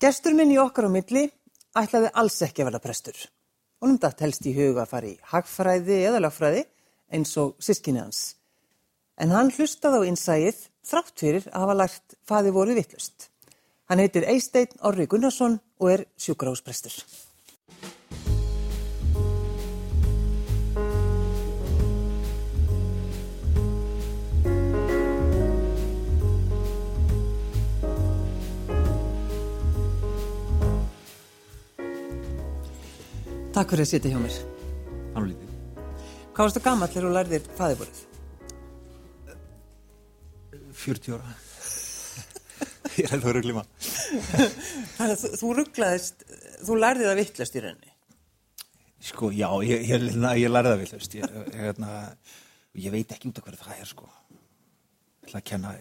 Gestur minn í okkar á milli ætlaði alls ekki að verða prestur. Honum datt helst í huga að fara í hagfræði eða lagfræði eins og sískinni hans. En hann hlustaði á innsæið þrátt fyrir að hafa lært faði voru vittlust. Hann heitir Eisteinn Orri Gunnarsson og er sjúkrahúsprestur. Takk fyrir að sitja hjá mér. Ánlítið. Hvað varstu gammal þegar þú lærðir fæðiborðið? 40 ára. ég er hefði verið glíma. Þannig að þú, þú rugglaðist, þú lærðið að vittlast í rauninni. Sko, já, ég, ég, ég lærði það villust. Ég, ég, hérna, ég veit ekki út af hverju það er, sko. Ég ætla að kenna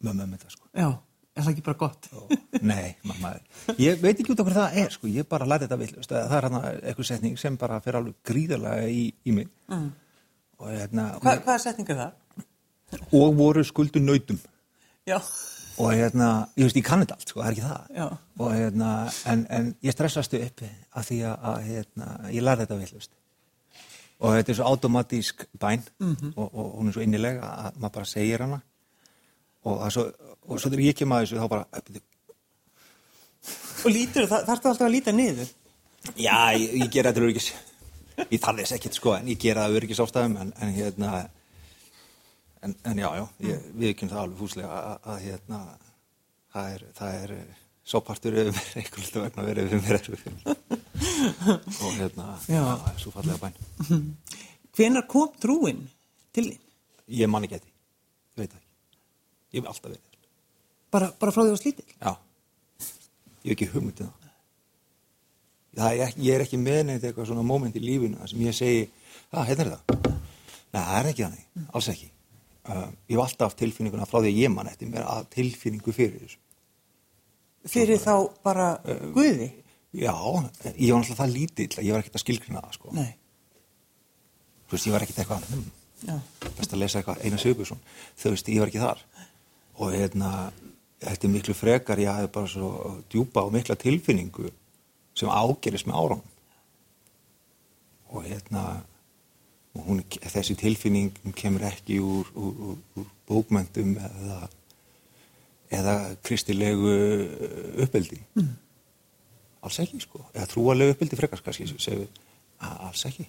mömmu um þetta, sko. Já, er það ekki bara gott? Og, nei, mamma, ég veit ekki út hverju það er, sko. Ég bara lærði þetta villust. Það er hérna eitthvað setning sem bara fyrir alveg gríðarlega í, í mig. Mm. Og, hérna, Hva, hvaða setning er það? og voru skuldu nautum. Já. og hérna, ég veist, ég kann þetta allt sko, það er ekki það Já. og hérna, en, en ég stressastu uppi af því að, að hérna, ég lærði þetta villust og þetta er svo automatísk bæn Mhm. og, og hún er svo innilega að maður bara segir hana og, svo, og svo þegar ég kem að þessu þá bara, "Bíddu, Og lítur, það, þarftu alltaf að líta niður. já, ég, ég gera þetta öryggis. Ég þarf þess ekkert sko en ég gera það öryggis ástæðum en, en hérna en, en já, já, ég, við kemum það alveg fúslega að, að hérna það er, það er sópartur yfir mér einhvern veginn vegna verið yfir mér erfið og hérna það er svo fallega bæn. Hvenar kom trúin til þín? ég man ekki þetta, ég veit ekki ég hef alltaf verið. Bara, bara frá því að slítil? já, ég hef ekki hugmyndið það það er ég er ekki með neitt eitthvað svona moment í lífinu sem ég segi, að hérna er það Nei, það er ekki þannig, alls ekki uh, ég hef alltaf tilfinninguna frá því að ég man eftir mér að tilfinningu fyrir þessu Fyrir þá bara Guði? já, ég var náttúrulega það lítill ég var ekkert að skilgrina það sko. Nei. þú veist, ég var ekkert eitthvað hm, best að lesa eitthvað Einar Sigurbjörnsson þau veist, ég var ekki þar og hérna, þetta er miklu frekar ég hafði bara svo djúpa og mikla tilfinningu sem ágerist með árum og hérna og hún, þessi tilfinning kemur ekki úr, úr, úr, úr bókmyndum eða eða kristilegu uppeldi. Mm. alls ekki sko. Eða trúalegu uppeldi frekar segjum við, "A- alls ekki.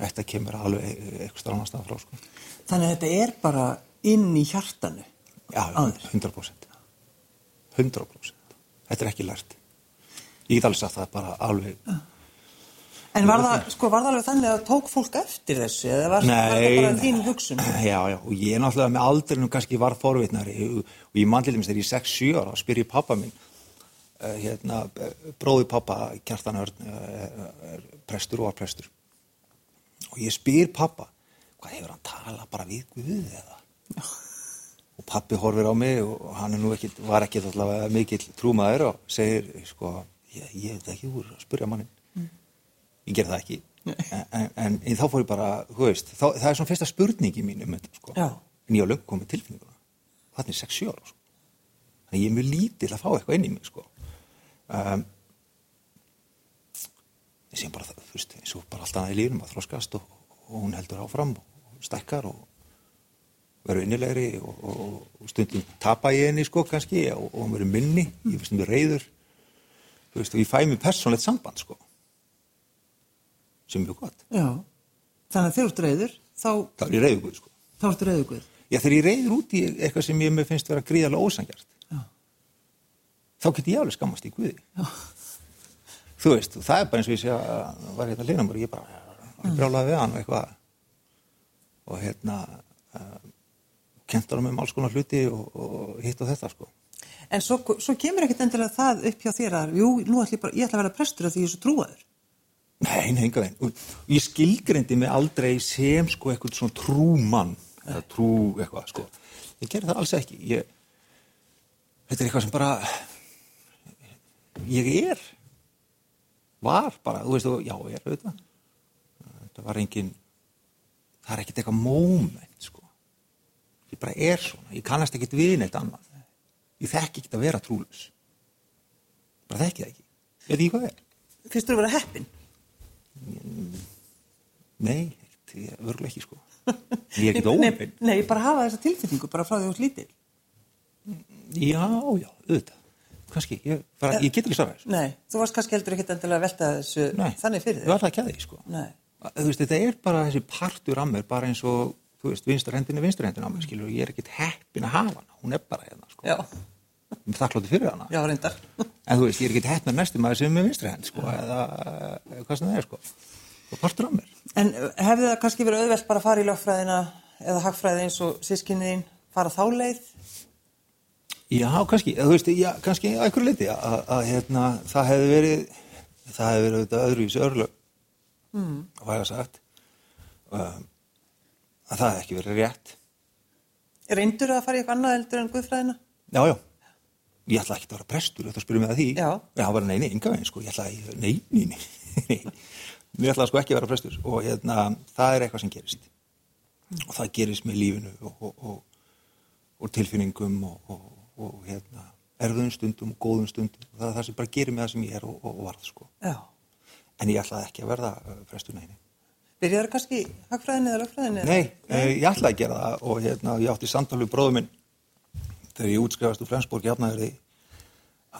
Þetta kemur alveg e- eitthvað af frá sko. Þannig að þetta er bara inn í hjartanu. Já, Á þér. 100% 100% þetta er ekki lært ég get alveg sagt það bara alveg En var það, sko, var það alveg þannig að tók fólk eftir þessu? Eða var, var það bara nei. þín hugsun? Já, já, og ég er náttúrulega með aldrinum kannski var forvitnari og ég mann til dæmis þegar ég er 6-7 ára og spyr ég pappa minn uh, hérna, uh, bróði pappa Kjartan Örn uh, prestur og var prestur og ég spyr pappa hvað hefur hann talað bara við Guð eða og pappi horfir á mig og hann er nú ekki, var ekki allavega mikill trúmaður og segir sko, ég, ég veit ekki úr að spyrja mannin ég ger það ekki en, en, en, en þá fór ég bara, þú veist þá, það er svona fyrsta spurningi mín um þetta sko. En ég á lögum komið tilfinninguna þannig 6-7 ára sko. þannig ég er mjög lítill að fá eitthvað inn í mig sko. um, ég sé bara það þú veist, eins og bara allt annað í lífnum að þróskast og, og hún heldur áfram og stækkar og verður innilegri og, og, og stundum tapa ég henni sko kannski og, og hún verður minni, ég finnst hún verður reyður þú veist, og ég fæ mér persónlegt samband sko sem er mjög gott, Já. Þannig að þegar þú ert reyður, þá, þá er ég reyður guð sko þá ertu reyður Guð. Já, þegar ég reyður út í eitthvað sem ég mér finnst vera gríðarlega ósangjart Já. þá get ég alveg skammast í guði Já. þú veist, og það er bara eins og ég sé að var hérna linamur og ég bara brjálaði við hann og eitthvað og hérna kent hann um alls konar hluti og, og hitt og þetta sko En svo, svo kemur ekkert endilega það upp hjá þér að, jú, nú ætla ég bara, ég ætla að vera prestur af því ég er svo trúaður. Nei, nei, enga veginn. Ég skilgreindi mig aldrei sem sko eitthvað svona trúmann eða trú eitthvað sko. Ég gerði það alls ekki. Ég, þetta er eitthvað sem bara ég er var bara, þú veist þú, já, ég er auðvitað. Þetta var engin það er ekkert eitthvað sko. Ég bara er svona. Ég kannast ekkert við neitt annað. Ég þekki ekkert að vera trúlus. bara þekki það ekki, ég veit ekki hvað er. Fyrst þú að vera heppin? Nei, ég örgulega ekki sko. Ég er ekki Nei, óöfinn. Nei, ég bara hafa þessa tilfinningu bara frá því þú ert lítil. Já, já, auðvitað. Kannski, ég, bara, ég get ekki svarað. Nei, þú varst kannski heldur ekkit endilega að velta þessu Nei, þannig fyrir Ég þig. var það ekki að því, sko. Nei. Þú veist, þetta er bara þessi partur af mér, bara eins og, þú veist, vinstarhendin er vinstarhendin á mér, skilur, ég er ekkit heppin að hafa hana, hún er bara hérna, sko. Já, þakkláttur fyrir hana. já, reyndar. En þú veist, ég er ekkit heppin að næstum maður sem er með vinstarhend, sko, eða hvað sem það er, sko. Er partur af mér. En uh, hefði það kannski verið auðvelt bara að fara í lögfræðina eða hagfræði eins og sískinniðin, fara þá leið? Já, kannski, þú veist, já, kannski að einhverju leiti að, að, að hérna, það hefði verið, það hefði verið auðvitað öðruvísi örlög, mm. Að að það hefði ekki verið rétt. Reyndur að fara í eitthvað annað heldur en guðfræðina? Já, já, ég ætla ekki að vera prestur, þetta spyrir mig að því. Já. Já, bara nei, nei, enga veginn, sko, ég ætla að, nei, nei, nei, ég ætla sko ekki að vera prestur og hérna, það er eitthvað sem gerist. Og það gerist með lífinu og, og, og, og tilfinningum og, og, og hérna, erðum stundum og góðum stundum. Það er það sem bara gerir mig það sem ég er og, og varð, sko. Já. En ég ætlaði ekki að verða uh, prestur, nei, nei. Byrjaður kannski hagfræðinni eða lögfræðinni? Nei, eh, ég ætlaði að gera það og hérna, ég átti samtal við bróðum minn þegar ég útskrifast úr Flensborg jafnaður því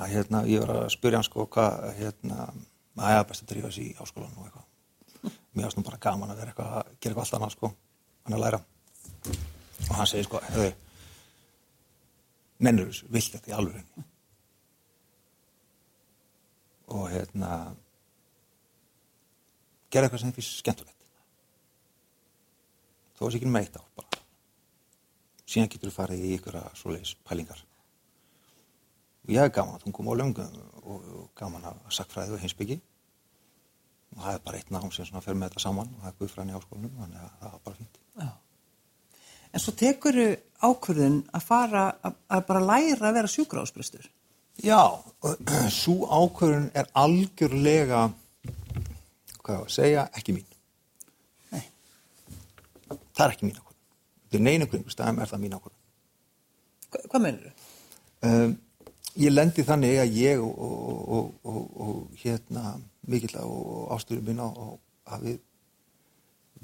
að hérna, ég var að spyrja hann sko hvað hérna, að ég best að drífa sig í háskólan og eitthvað. Mér varst nú bara gaman að vera eitthvað að gera eitthvað allt annað sko, hann að læra. Og hann segir sko, hefðu, nennur þessu, vilt þetta í alveg Og hérna, gera eitthvað sem þið finnst skemmtilegt þó að það ekki með eitt ár bara. Síðan getur þú farið í ykkur að svoleiðis pælingar. Og ég hef gaman að tungum og löngum og, gaman að sakfræði og heimsbyggi. Og það er bara eitt nám sem svona fer með þetta saman og það er guðfræðin í áskólanum, þannig að það var bara fínt. Já. En svo tekur ákvörðun að fara að, að bara læra að vera sjúkrásprestur. Já, svo ákvörðun er algjörlega, hvað ég að segja, ekki mín. Það er ekki mín ákvörðun. Þetta er neina kringustæðum er það mín ákvörðun. Hva, hvað mennur þú? Um, ég lendi þannig að ég og, og, og, og, og hérna mikill og ásturum minn á að við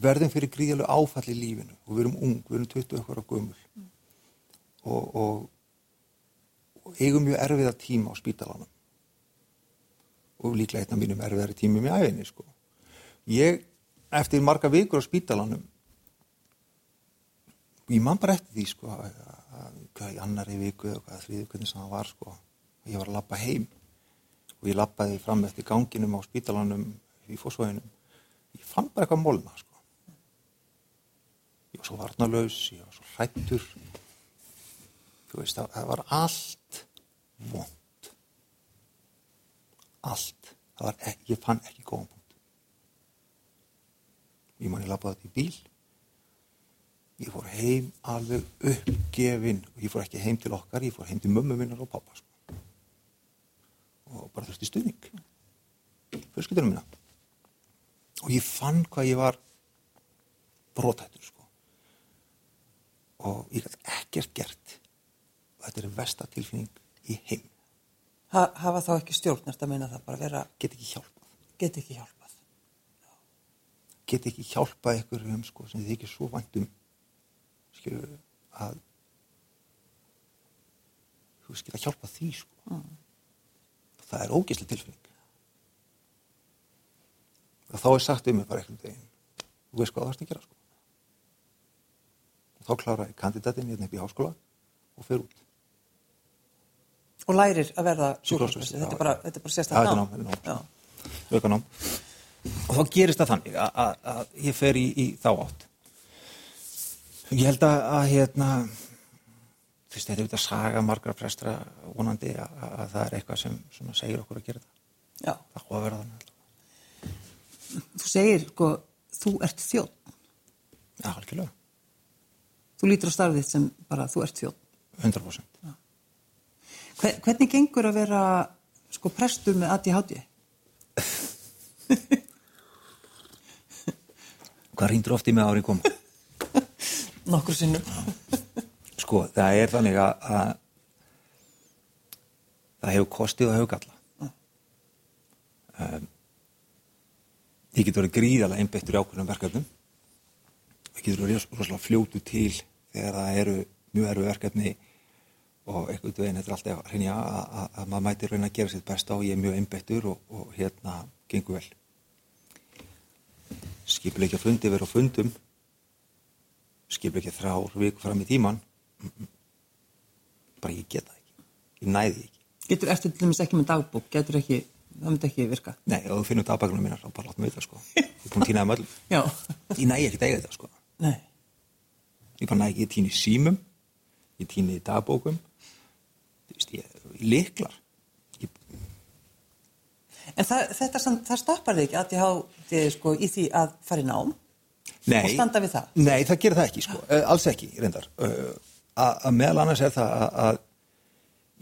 verðum fyrir gríðalegu áfall í lífinu og við erum ung, við erum 20 okkar á gömul mm. og, og eigum mjög erfiða tíma á spítalanum og líklega einn af mínum erfiðari tímum í æfinni sko. Ég, eftir marga vikur á spítalanum ég man bara eftir því sko að hvað í annari viku eða hvað þriði hvernig sem það var sko ég var að lappa heim. Og ég lappaði fram eftir ganginum á spítalanum í fósvæðinum ég fann bara eitthvað molna sko. Ég var svo varnalaus ég var svo hrættur þú veist það, það var allt vond allt. Það var ekki, ég fann ekki góðan punkt. Ég man ég lappaði þetta í bíl ég fór heim alveg uppgefin og ég fór ekki heim til okkar, ég fór heim til mömmu minnar og pappa sko. og bara þurfti stuðning fjölskyldunum minna og ég fann hvað ég var brotættur sko. og ég gæti ekkert gert og þetta er versta tilfinning í heim Ha, hafa þá ekki stjórnast að meina það bara vera, get ekki hjálpað get ekki hjálpað. get ekki hjálpað ykkur um sko, sem þið ekki svo væntum skilur að þú veist geta hjálpað því sko. Mm. það er ógeðslega tilfinning. Og þá er sagt um mig bara einhvern veginn þú veist hvað það varst að gera sko. Og þá klára ég kandidatin hérna upp í háskóla og fer út. Og lærir að verða sjúkrásprestur. Þetta, er bara- er bara sérstaklega er nám, er nám. aukanám og þá gerist það þannig að, að, að ég fer í, í þá átt ég held að, að hérna veist, þetta er auðvitað saga margra prestra vonandi að, að, að það er eitthvað sem svona, segir okkur að gera þetta Já. það hóa að vera þannig. Þú segir, sko, þú ert þjótt. já, algjörlega, Þú lítur á starfið sem bara þú ert þjótt. 100% Hver, hvernig gengur að vera, sko, prestur með ADHD? hvað rýndur oft í með árið koma nokkur sinnum. Sko það er þannig að, að það hefur kostið og haugalla um, ehm, ég getur verið gríðalega einbættur í ákveðnum verkefnum. Ég getur verið rosalega fljótu til þegar það eru mjög erfi verkefni og einhvern veginn þetta er alltaf að hreinja að maður mætir reyna að gera sitt besta og ég er mjög einbættur og, og hérna gengur vel. Skipleikja fundi verið á fundum skipilegja þrjár viku fram í tíman bara ég geta ekki. Ég næði ekki. Getur eftir til dæmis ekki með dagbók, getur ekki það myndi ekki virka. Nei, ef þú finnur dagbækunum mínar þá bara láta mig vita sko. Ég er búin að týna það með öllum. Já, ég næði ekki eiga þetta sko. Nei. Ég bara næði ekki, ég týni símum. Ég týni veist, ég, ég liklar ég, En það, þetta það stoppar þig ekki að þið sko í því að fara í nám nei, og standa við það. Nei, það gerir það ekki sko, uh, alls ekki, reyndar. Uh, að meðal annars er það að,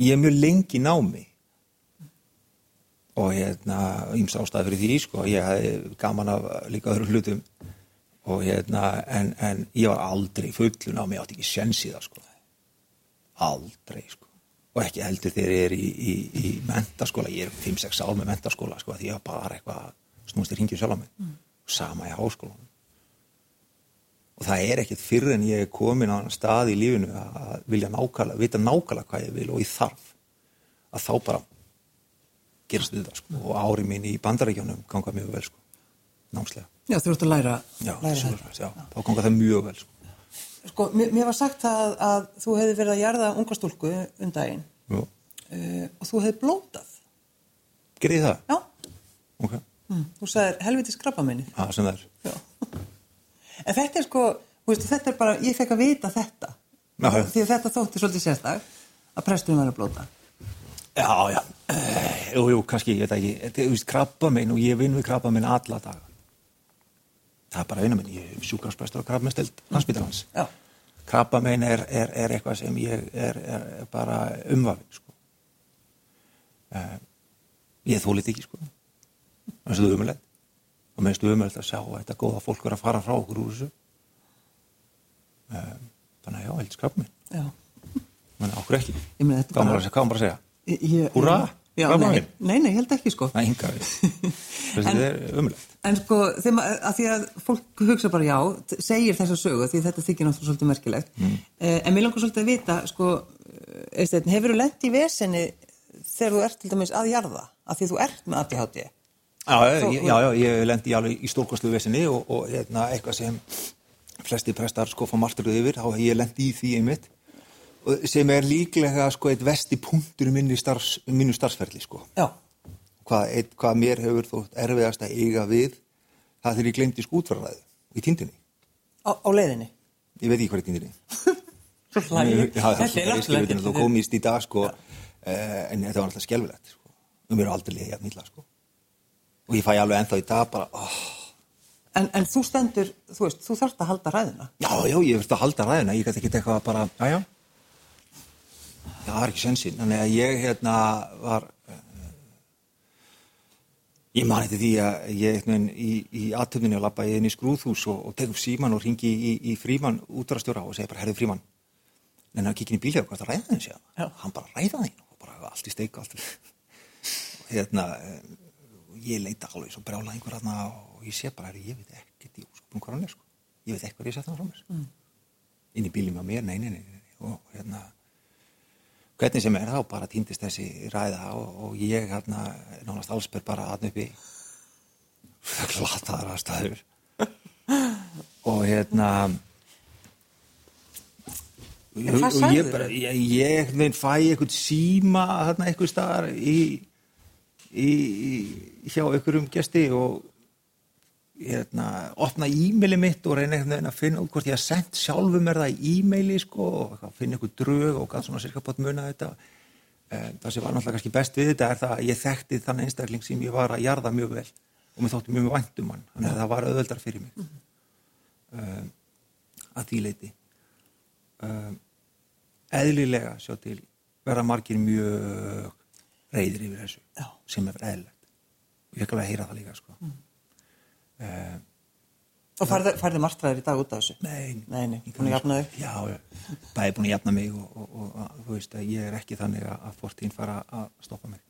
ég er mjög lengi námi. Og hérna ímst ástæði fyrir því sko, ég hafði gaman af líka öðru hlutum. Og hérna en, en ég var aldrei fullun á mig, ég átti ekki sjens í það sko. Aldrei sko. Og ekki heldur þegar ég er í, í, í mentaskóla, ég er 5-6 ár með mentaskóla sko, því ég var bara eitthvað snúst í ringið sjálf á mig, mm. sama í háskólanum og það er ekkert fyrir en ég er komin á stað í lífinu að vilja nákvæmlega, vita nákvæmlega hvað ég vil og ég þarf að þá bara gerast þetta sko og ári mín í bandarækjónum ganga mjög vel sko, námslega Já, þú ert að læra, já, læra svo, já, þá ganga það mjög vel sko Sko, mér, mér var sagt að, að þú hefði verið að jarða unga stúlku um daginn uh, og þú hefði blótað. Gerði það? Já, Ok, mm. þú sagðir helvitis krabba minni. það sem það er Já. En þetta er sko, veist, þetta er bara, ég fekk að vita þetta. Já. Því að þetta þótti svolítið sérstak að presturinn var að blóta. Já, já, Eh, jú, jú, kannski, ég veit ekki, þetta er, þú veist, krabba minn og ég vinn við krabba minn alla daga. Það er bara einu minn, ég er sjúkrarsprestur og krabba minn stilt landsbytarhans. Já. Krabba minn er, er, er eitthvað sem ég er, er, er bara umvafinn, sko. Uh, ég þólið ekki, sko. Það er svo umulegt. Og mér finnst umulegt að sjá að þetta góða fólk vera að fara frá okkur úr þessu. Uh, þannig að já, heldur krabba minn. Að okkur ekki. Hvað bara- maður að segja? Að Húrra? Já, nei, nei, nei, held ekki sko. Nei, hinga við. Þetta er umulegt. En sko, þeim, að því að fólk hugsa bara já, segir þessa sögu, því þetta þykir náttúrulega svolítið merkilegt. Mm. en mér langar svolítið að vita, sko, hefur þú lent í vesenni þegar þú ert til dæmis að jarða, að því þú ert með ADHD? Já, já, já, ég lendi alveg í stórkostlu vesinni og, og hérna, eitthvað sem flesti prestar sko fá marturuð yfir, þá hef ég lendi í því einmitt sem er líklega sko eitt vesti punktur í minni starfs, starfsferli sko. Já. Hvað, eitt, hvað mér hefur þótt erfiðast að eiga við, það þegar ég glemdi skútverðaræðu í tindinni. Á, á leiðinni? Ég veit ekki hvað er tindinni. Já, það er svo skilvitin að þú komist í dag sko, uh, en þetta var alltaf skelvilegt sko. Um mér er aldrei liðið jafn illa sko. Og ég fæ alveg ennþá í dag bara, oh, En, en þú stendur, þú veist, þú þarft að halda ræðina. Já, já, ég verði að halda ræðina, ég gæti ekki eitthvað að bara, já, já. Já, það er ekki sensinn, þannig að ég hérna var, uh, ég mani til því að ég eitthvað í, í aðtöfninni að lappa ég inn í skrúðhús og, og tek upp síman og ringi í, í fríman útrastjóra og segi bara, herðu fríman, en að kikkin í og hvað það ræða þinn sér, Já. hann bara ræða þinn og bara allt í steik, allt í, hérna, uh, ég leita alveg svo brjála einhver hérna og ég sé bara, ég veit ekkert í úrsköpum hvað hann er, sko. Ég veit ekkert hvað ég sett hann frá mér. Mm. Inn í bílum á mér, nei, nei, nei, nei, og hérna, hvernig sem er þá bara týndist þessi ræða og, og ég hérna, nánast allsber bara hann uppi glataðar að staður og hérna hvað og ég bara, ég, ég fæ eitthvað síma þarna eitthvað staðar í, í, í hjá einhverjum gesti og hérna, opna e-maili mitt og reyna einhvern veginn að finna út hvort ég har sendt sjálfum er það í e-maili sko og finna eitthvað drög og gæt svona sirka bótt muna þetta. Um, það sem var náttúrulega kannski best við þetta er það að ég þekkti þann einstakling sem ég var að jarða mjög vel og mér þótti mjög væntum hann þannig að það var auðveldar fyrir mig. Um, að því leiti um, eðlilega sjá til vera margir mjög reyðir yfir þessu Já. sem er eðlilegt og ég ekki alveg að heyra það líka sko. mm. Og færði, færði marstræðir í dag út af þessu? Nei, Nei, nei, búin að jafna þig? Já, já, bæði búin að jafna mig og, og, og, og þú veist að ég er ekki þannig að, að fortíðin fara að stoppa mig.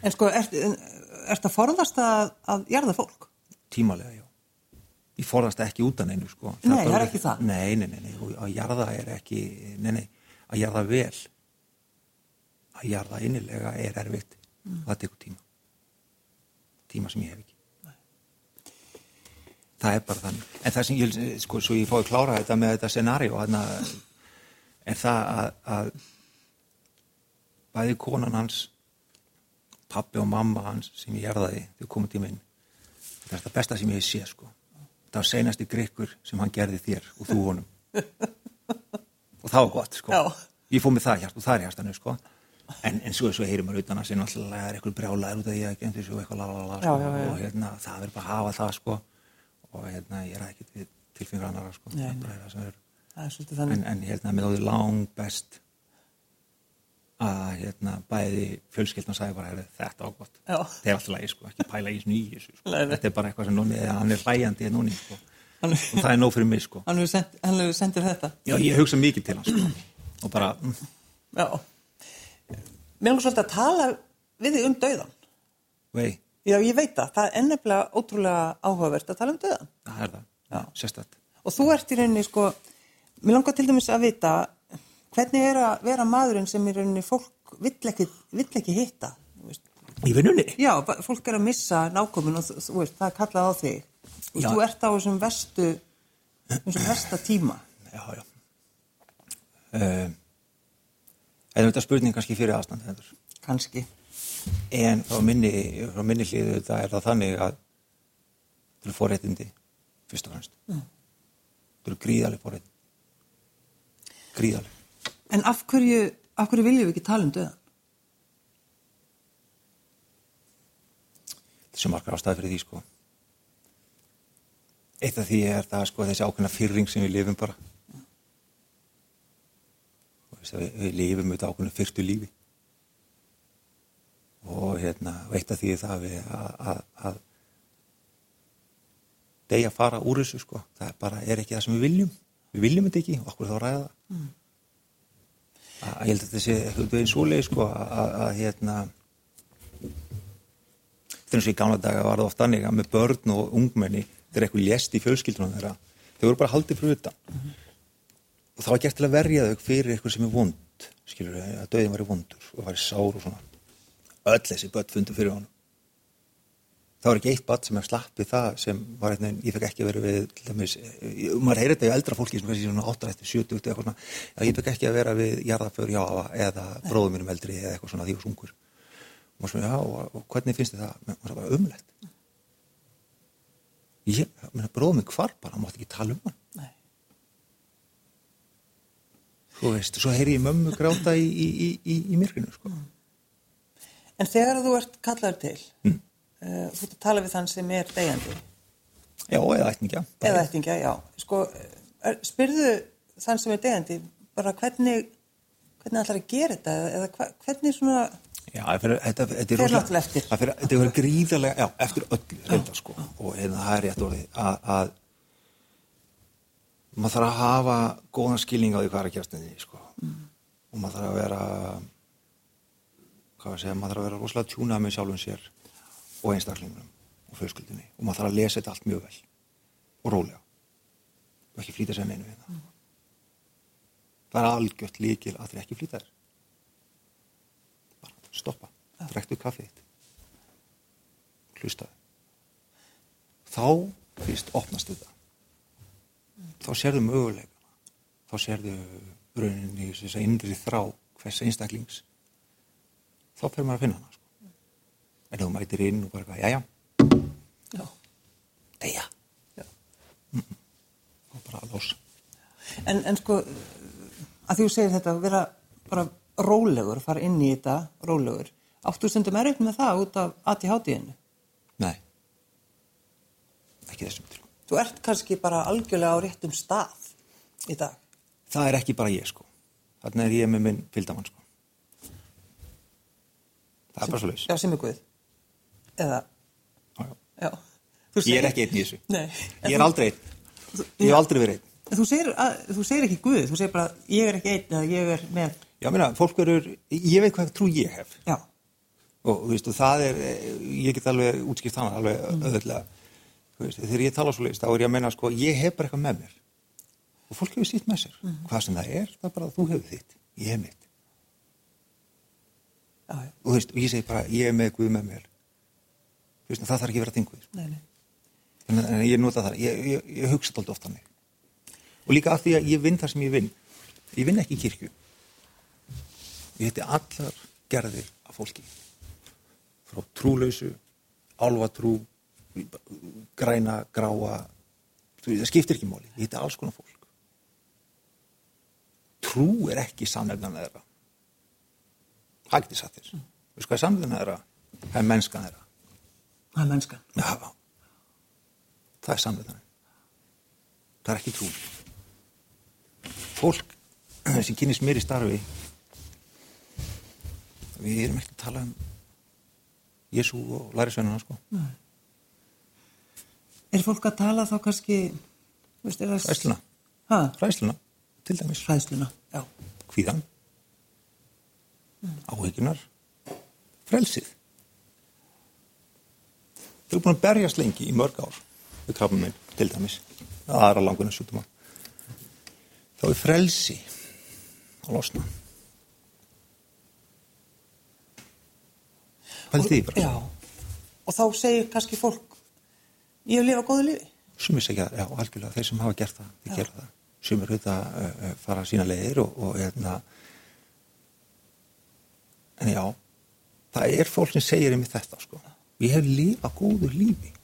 En sko, ert, ert að forðast að, að jarða fólk? tímalega, já. Ég forðast ekki út af neinu, sko. Nei, það er ekki það. Nei, nei, nei, nei, að jarða er ekki, nei, nei, að jarða vel, að jarða innilega er erfitt. Mm. Það tekur tíma. Tíma sem ég hef ekki. Það er bara þannig. En það sem ég, vil, sko, svo ég fóði klára þetta með þetta scenario, þarna, er það að, að bæði konan hans, pappi og mamma hans sem ég erðaði þegar komið tíma inn. Það er það besta sem ég hef séð, sko. Það var seinasti grikkur sem hann gerði þér og þú honum. og það var gott, sko. Já. Ég fóð með það hjart og það er hjartanu, sko. En, en svo, svo heyrir maður utan að sinna alltaf er eitthvað brjálæður út af því að ekki þessu og eitthvað lalala, sko. Og hérna, það er bara að hafa það, sko. Og hérna, ég er ekkert við tilfengur annara, sko. Nei, er sem er en, en hérna með áður lang best að hérna bæði fjölskyldna sagði bara "Heyrðu, þetta á gott Já. þetta er alltaf lægi sko, ekki pæla í þessu sko. Þetta er bara eitthvað sem núni, hann er hlæjandi hérna núni sko. Hann- og það er nóg fyrir mig sko. Hann hefur send, hann hefur sendir þetta. já, ég hugsa mikið til hans sko. og bara, mm, Já. Mér langar svolítið að tala við þig um dauðan. vei, Já, ég veit það. Það er ennefnilega ótrúlega áhugavert að tala um dauðan. það er það Já. sérstætt Og þú ert í rauninni, sko, mér langar til dæmis að vita hvernig er að vera maðurinn sem í rauninni fólk vill ekki, vill ekki hitta. í vinnunni? Já, fólk er að missa nákomin og þú, veist, það er kallað á þig. Og Já. þú ert á þessum vestu, þessum versta tíma. já, já um, er þetta spurning kannski fyrir aðstand þetta Kanski. En frá minni, frá minni hliðu þetta er það þannig að það eru forréttindi, fyrst og fremst. Mm. Það eru gríðaleg forréttindi. Gríðaleg. En af hverju, af hverju viljum við ekki tala um döðan? Þessi margar ástæði fyrir því, sko. Eitt af því er það, sko, þessi ákveðna fyrring sem við lifum bara. Og að við, við lifum auðvitað ákveðna fyrstu lífi. Og hérna, og eitt af því það að við að, að, að deyja að fara úr þessu, sko. Það bara, er ekki það sem við viljum. Við viljum þetta ekki, og okkur þá að ræða það. Mm. Að, ég held að þetta sé eitthvað einn svoleið, sko, að, að, að hérna, þetta eins og í gamla daga var það oft þannig að með börn og ungmenni þegar eitthvað lést í fjölskyldunum þeirra þau voru bara haldið fyrir utan og það var gert til að verja þau fyrir eitthvað sem er vond skilur þau, að döðin var vondur og var sár og svona. Öll þessi börn fundu fyrir honum. Það var ekki eitt börn sem er slappið það sem var eitthvað, ég fekk ekki vera við til dæmis, eh, maður heyrir þetta í eldra fólki sem kannski svona 8, 70 eitthvað svona ég fekk ekki að vera við jarðaför eða bróðum mínum eldri eða eitthvað svona því var sungur og svona, já, og, og hvernig finnst þið það? það bara umlegt ég, bróðum minn hvar bara, hann mátti ekki tala um hann Nei. Þú veist, svo heyri ég mömmu gráta í, í, í, í, í myrkinu, sko. En þegar þú ert kallar til, Mm. uh, þú tala við þann sem er deyjandi, já, eða ætningja eða ættingja, já, sko, er, spyrðu þann sem er deyjandi bara hvernig, hvernig ætlar að gera þetta eða, hva, hvernig svona, Já, þetta, er fyrir, þetta er gríðarlega, já, eftir öll reynda, sko, og hérna, það er rétt orðið að maður þarf að hafa góðan skilning á því hvað er að gerast í því, sko og maður þarf að vera hvað að segja, maður þarf að vera rosalega tjúnað með sjálfum sér og einstaklingunum og fjölskyldunni. Og maður þarf að lesa þetta allt mjög vel og rólega og ekki flýta sér neinu við það. Það er algjört líkil að þeir ekki flýta þér. Bara stoppa, drektu kaffið þitt. Hlustaði þá fyrst opnast þetta þá sérðu möguleikana þá sérðu rauninni þess að innri þrá hvers einstaklings. Þá fer maður að finna hana sko. en þú mætir inn og bara já, deyja. Já. og bara að losa. En, en sko, að þú segir þetta, vera bara rólegur, fara inn í þetta rólegur, áttu stundum erfitt með það út af ATHD-inu? nei. Ekki þessum Þú ert kannski bara algjörlega á réttum stað í dag. það er ekki bara ég sko. Þarna er ég með minn fylgdamann sko. Það er bara svo laus Já, sem er Guð. Eða, já. Þú ég er ekki einn í þessu. Nei. ég er aldrei einn. Ég hef aldrei verið einn. Þú segir, að, þú segir ekki Guð, þú segir bara ég er ekki einn eða ég er með, já, meina, fólk verður, ég veit hvað trú ég hef. Já, og þú veist, og það er ég get alveg útskipt hana alveg Mm. öðvöldlega veist, þegar ég tala svo leist, þá er ég að menna sko, ég hef bara eitthvað með mér. Og fólk hefur sýtt með sér. Hvað sem það er, það er bara að þú hefur þitt. Ég hef mitt. Já, já, og, þú veist, og ég segi bara, ég er með Guð með mér. Veist, það þarf ekki að sko. nei, nei. en, en ég nota það, ég, ég, ég hugsa þetta oft þannig. Og líka af því að ég vinn það sem ég vinn. Ég vinn ekki í kirkju. Ég heiti allar gerðir af fólki. Frá trúlausu álfatrú græna, gráa það skiptir ekki máli. Ég heiti alls konar fólk. Trú er ekki þeirra. Það getið satt þér. Veist hvað er sannefnan þeirra? Það er mennskan þeirra. Það er mennskan. Já, það er samvitaðan. Það er ekki trú. Fólk sem kynist mér í starfi, við erum ekki að tala um Jésu og lærisveinuna, sko. Er fólk að tala þá kannski, er. Ræsluna, ræsluna, til dæmis. Ræðsluna, já. Hvíðan, áhygjunar, frelsið. Þau eru búin að berjast lengi í mörg ár við krabba minn, til dæmis, aðra langunar sjúkdóma. Þá er frelsi að losna. Pældi því bara. Já, og þá segir kannski fólk, ég hef lifað góðu lifi. Sumir segja, já, algjörlega, þeir sem hafa gert það, þeir gera það. Sumir auðvitað uh, uh, fara sína leiðir og, og hérna, en já, það er fólk sem segir einmitt þetta, sko. Ég hef lifað góðu lífi.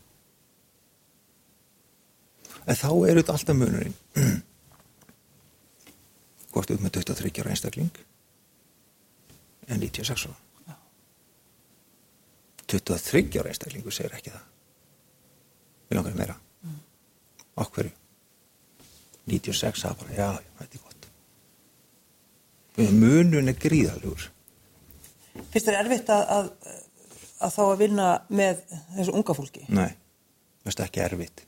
En þá er auðvitað alltaf munurinn. Hvort auðvitað með 23 ára einstakling en 96 ára. 23 ára einstaklingu segir ekki það. Við langar meira. Á hverju? 96 það bara, já, þetta er gott. Munun er gríðalugur. Fyrst er erfitt að, að, að þá að vinna með þessu unga fólki. Nei, mér finnst það ekki erfitt.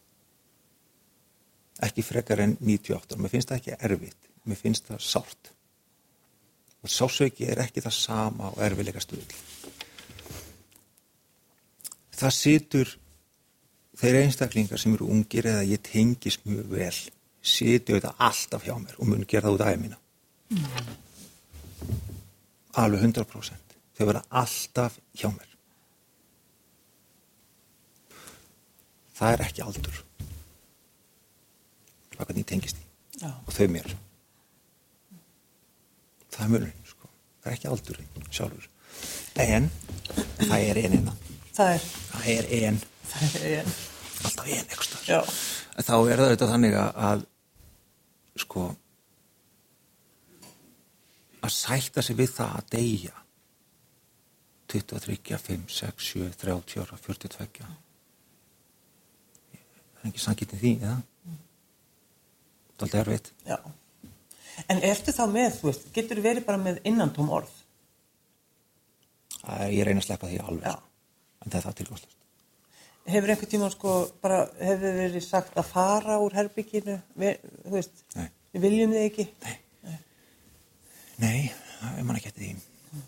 Ekki frekar en 98 ára. Mér finnst það ekki erfitt. Mér finnst það sárt. Og sásauki er ekki það sama og erfiðleika stuðl. Það situr þeir einstaklingar sem eru ungir eða ég tengis mjög vel situr þetta alltaf hjá mér og mun gera það út aðeins mína. Alveg 100%. Þau vera alltaf hjá mér. Það er ekki aldur. Er hvernig tengist því. Já. Og þau mér. Það er munurinn, sko. Það er ekki aldurinn sjálfur. En það er einina. Það er, Það er ein. Alltaf ein ekstra. já, Þá er það auðvitað þannig að, sko að sætta sig við það að deyja 23, 5, 6, 7, 30 ára, 42 það er ekki sangitin því, eða? Það er aldrei erfitt. já. En ertu þá með, þú veist, getur verið bara með innantóm orð? Er- Ég reyna að sleppa því alveg, Já. en það er það tilgjóðslust. Hefur einhvern tíma sko bara, hefur verið sagt að fara úr herbygginu, þú veist, Nei. við viljum þig ekki? Nei, það er mann ekki eftir því.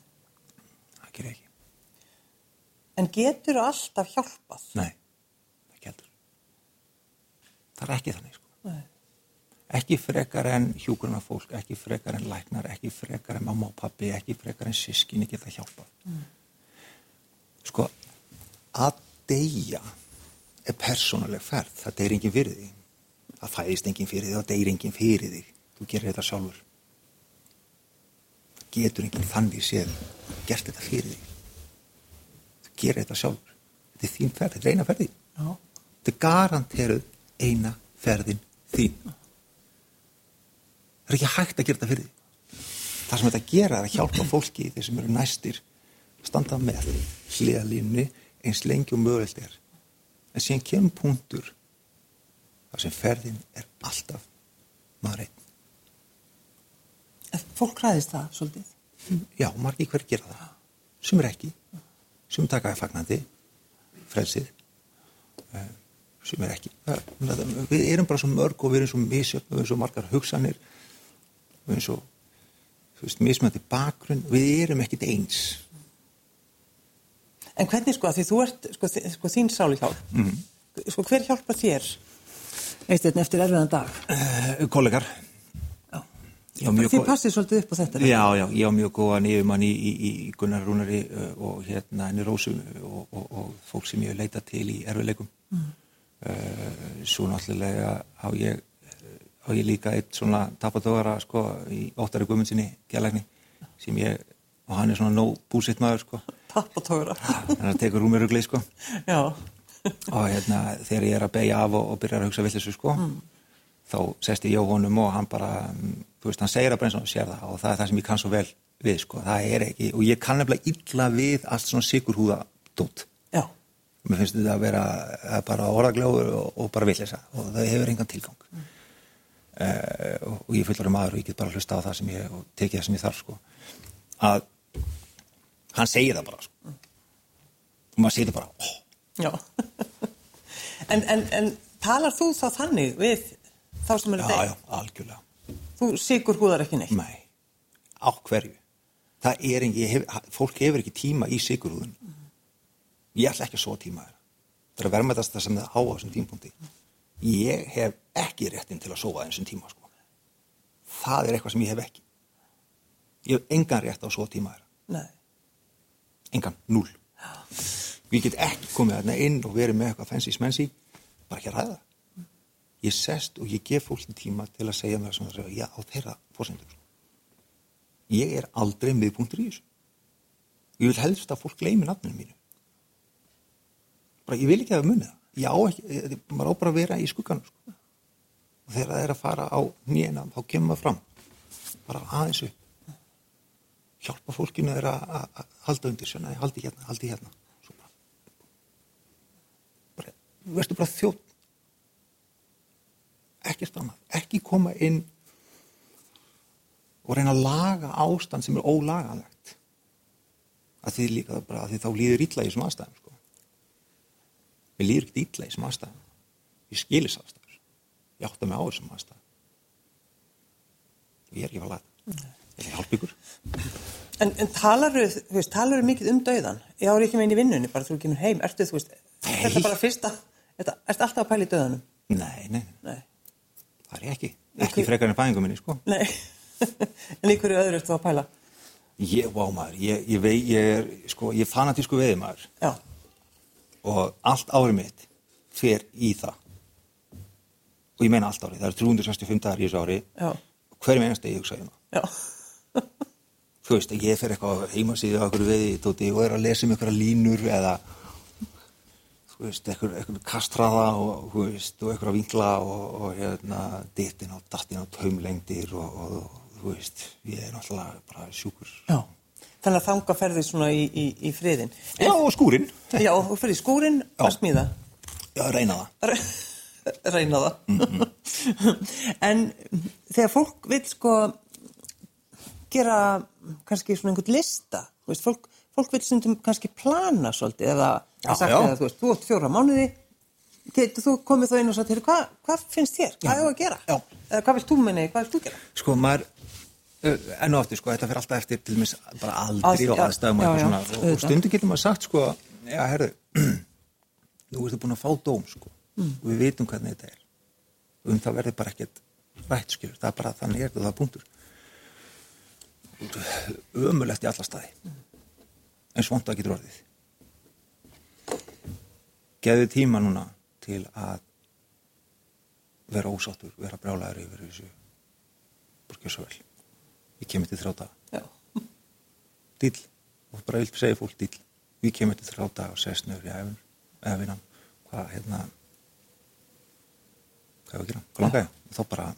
Það gerir ég ekki. En getur alltaf hjálpað? Nei, ekki heldur. Það er ekki þannig, sko. Nei. Ekki frekar en hjúkurna fólk, ekki frekar en læknar, ekki frekar en mamma og pappi, ekki frekar en sískinni geta hjálpað. Sko, að deyja er persónuleg ferð, það deyr enginn fyrir því. Það fæðist enginn fyrir því, það deyr enginn fyrir því. Þú gerir þetta sjálfur. Getur enginn þannig séð gert þetta fyrir því. Þú gerir þetta sjálfur. Þetta er þín ferð, þetta er eina ferði. Já. Þetta er garanteruð eina ferðin þín. Það er ekki hægt að gera þetta fyrir því. Það sem þetta gera er að hjálpa fólki þeir sem eru næstir standa með hliðalínu eins lengi og mögulegt er. En síðan kemur punktur þar sem ferðin er alltaf maður einn. Fólk hræðist það svolítið. Já, margir hver gera það. Sumir ekki. Sumir taka það fagnandi, frelsið. Eh, Sumir ekki. Það, það, við erum bara svo mörg og við erum svo misjöfn, við erum svo margar hugsanir, við erum svo mismöndi bakgrunn, við erum ekkit eins. En hvernig sko, að því þú ert, sko, sko þín sáli hjálp, Mhm. sko, hver hjálpa þér? Eisteinn eftir erfiðan dag. Uh, kollegar. Já. Já, mjög Þið passið svolítið upp á þetta. Já, já, ég á mjög góðan yfirmann í, í, í Gunnar Rúnari uh, og hérna henni Rósu og, og, og fólk sem ég hef leitað til í erfiðleikum. Mm. svo náttúrulega á ég, á ég líka eitt svona tapatóðara sko í óttari guðmundsinni gælækni sem ég, og hann er svona nóg búsitt maður sko. Tappatóra. Þannig að tekur rúmirugli sko. Já. og hérna þegar ég er að beigja af og, og byrja að hugsa villisu sko þá sest ég hjá honum og hann bara mm, þú veist, hann segir að bara eins og sér það og það er það sem ég kann svo vel við sko það er ekki, og ég kann nefnilega illa við allt svona sigurhúða dót Já. mér finnst þetta að vera að bara orðagljóður og, og bara villisa og það hefur engan tilgang mm. og, og ég fullur um aður og ég get bara hlusta á það sem ég og tekið það sem ég þarf sko að hann segir það bara sko og maður segir það bara, óh Já. en, en, en talar þú þá þannig við þá sem eru Já, þeir? já, algjörlega. Þú sigur húðar ekki neitt? Nei, á hverju. Það er ekki, hef, fólk hefur ekki tíma í sigurúðun. Ég ætla ekki að svo tíma þeirra. Það er að verðmætast það sem það á á þessum tímpunkti. Ég hef ekki réttin til að sofa þessum tíma, sko. Það er eitthvað sem ég hef ekki. Ég hef engan rétt á að svo tíma þeirra. Nei. Engan, núl. Ég get ekki komið þarna inn og verið með eitthvað fancy smensi, bara ekki að ræða. Ég sest og ég gef fólki tíma til að segja mér svona, já, á þeirra fórsendur. Ég er aldrei miðpunktur í þessu. Ég vil helst að fólk gleymi nafninu mínu. Bara, ég vil ekki að það muni það. Ég á ekki, ég- maður á bara að vera í skugganum, sko. Og þegar það er að fara á nýjena, þá kemur maður fram. Bara aðeins upp hjálpa fólkinu þeirra að halda undir svona, haldi hérna, haldi hérna. Svo bara, verður bara þjótt ekkert annað, ekki koma inn og reyna að laga ástand sem er ólaganlegt. Að því líka bara að því þá líður illa í þessum aðstæðum sko. mér líður ekkert illa í þessum aðstæðum. Ég skilis aðstæður. Ég átta mig á þessum aðstæðum. Ég er ekki að laga ég er hjálp ykkur En, en talaru, þú mikið um dauðan? Ég ári ekki með inn í vinnunni, bara þú kemur heim, ertu, þú veist, þetta er bara fyrsta, þetta, ertu alltaf að pæla í dauðanum? nei, nei, Nei. það er ég ekki ekki frekar en fæðingum minni sko Nei. en í hverju öðru ertu að pæla? ég, vá maður, ég, ég vei ég er, sko, ég er fanatísku veiði maður Já. og allt árið mitt fer í það og ég meina allt árið, það er 365 dagar í þessu ári Já. hverjum einasta ég hugsa um það Já. Þú veist, ég fer eitthvað heimasíðu á okkur veiði tóti, og er að lesa um einhverja línur eða þú veist, eitthvað, eitthvað kastraða og, þú veist, og eitthvað vinkla og, og hérna, dittin á dattin á taumlengdir og, og, og þú veist, ég er náttúrulega bara sjúkur Já. Þannig að þanga ferði svona í, í, í friðin. Já, og skúrin Já, þú ferði skúrin að smíða. Já, reyna það Re- Reyna það. en þegar fólk vil sko gera kannski svona einhvern lista, veist, fólk, fólk vil stundum kannski plana svolítið eða Já, eða þú veist, þú átt fjóra mánuði getur þú komið þá inn og sagt, "Heyrðu, hvað hva finnst þér, hvað er að gera? Já. eða hvað vilt þú minni, hvað vilt þú gera? Sko, maður uh, enn og aftur, sko, þetta fyrir alltaf eftir til dæmis bara aldri Aðst- og aðstæðum og já, já, svona. Og, og stundu getur maður sagt, sko já, herðu, nú ertu búin að fá dóm, sko Mm. og við vitum hvernig þetta er. Um það verður bara ekkert rætt, skilur, það er bara þannig er þetta og það er punktur ömulegt í alla staði. En svont að getur orðið. Geðu tíma núna til að vera ósáttur, vera brjálæður yfir þessu borgið svo vel. Ég kemur til Já. dýll, og bara vilt segja fólk dýll við kemur til þrjá daga og sest nefnir í vinnan, hvað hérna hvað er að gera, hvað langar ég þá bara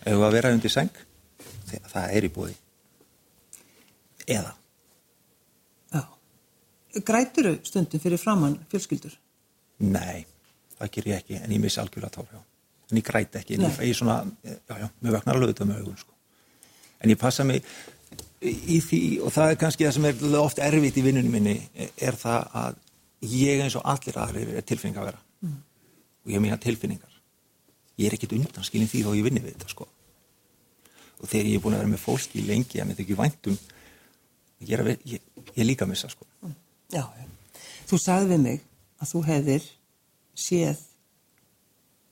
ef við að vera undir seng það er í búði eða Já. Græturu stundum fyrir framann fjölskyldur Nei, það ger ég ekki, en ég missi algjörlega tár. En ég græti ekki, en ég Nei. fæ svona, já, já, mér vegnar alveg þetta með augun, sko. En ég passa mig í því, og það er kannski það sem er oft erfitt í vinnunum minni, er það að ég eins og allir aðrir er tilfinning að vera. Mm. Og ég mína tilfinningar. Ég er ekkit undan skilin því þá ég vinni við þetta, sko. Og þegar ég er búin að vera með fólki lengi, að mér þykir væntum, ég er, að, ve- ég, ég líka að missa, sko. Já, já. Þú sagði við mig að þú hefðir séð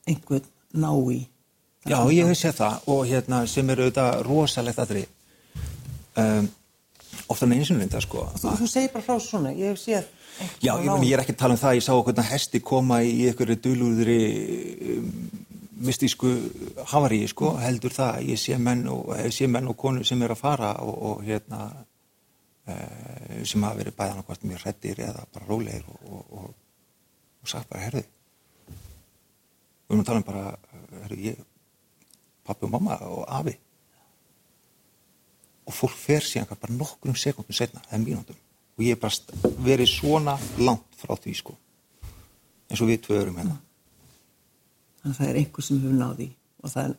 einhvern ná í Já, ég hef séð það og hérna sem er auðvitað rosalegt aðri um, ofta með einsunlinda sko Þú, þú segir bara frá svona, ég hef séð Já, ég, meni, ég er ekki að tala um það, ég sá okkur hesti koma í einhverju dulúðri um, mystísku havaríi, sko, heldur það, ég sé menn og, ég sé menn og konur sem er að fara og, og hérna uh, sem hafa verið bæðan okkur mjög hrettir eða bara rólegir og, og, sagt bara, herðu við erum að tala um bara, herðu, ég pappi og mamma og afi. Og fólk fer síðan bara nokkrum sekundum setna, eða mínúndum og ég hef bara verið svona langt frá því sko. Eins og við tvö erum hérna Þannig að það er einhver sem hefur náð í og það er,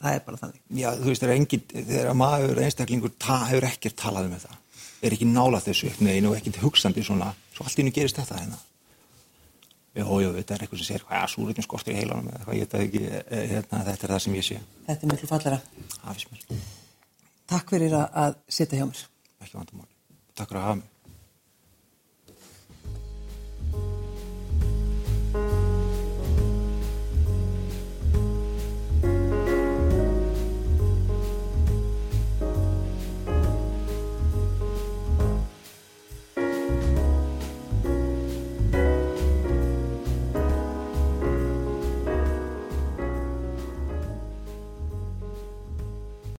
það er bara þannig. já þú veist, engin, þegar maður einstaklingur ta, hefur ekkert talað um þetta er ekki nála þessu upp neginn og ekkert hugsandi svona, svo allt í hennu gerist þetta hérna já, já, þetta er eitthvað sem segir hvað, súrutnum skortir í heilanum eða hvað, ég veit það ekki, eh, hérna, þetta er það sem ég sé Þetta er miklu fallara. hafis mér, Takk fyrir að, að sitja hjá mér. ekki vandamál takk fyrir að hafa mig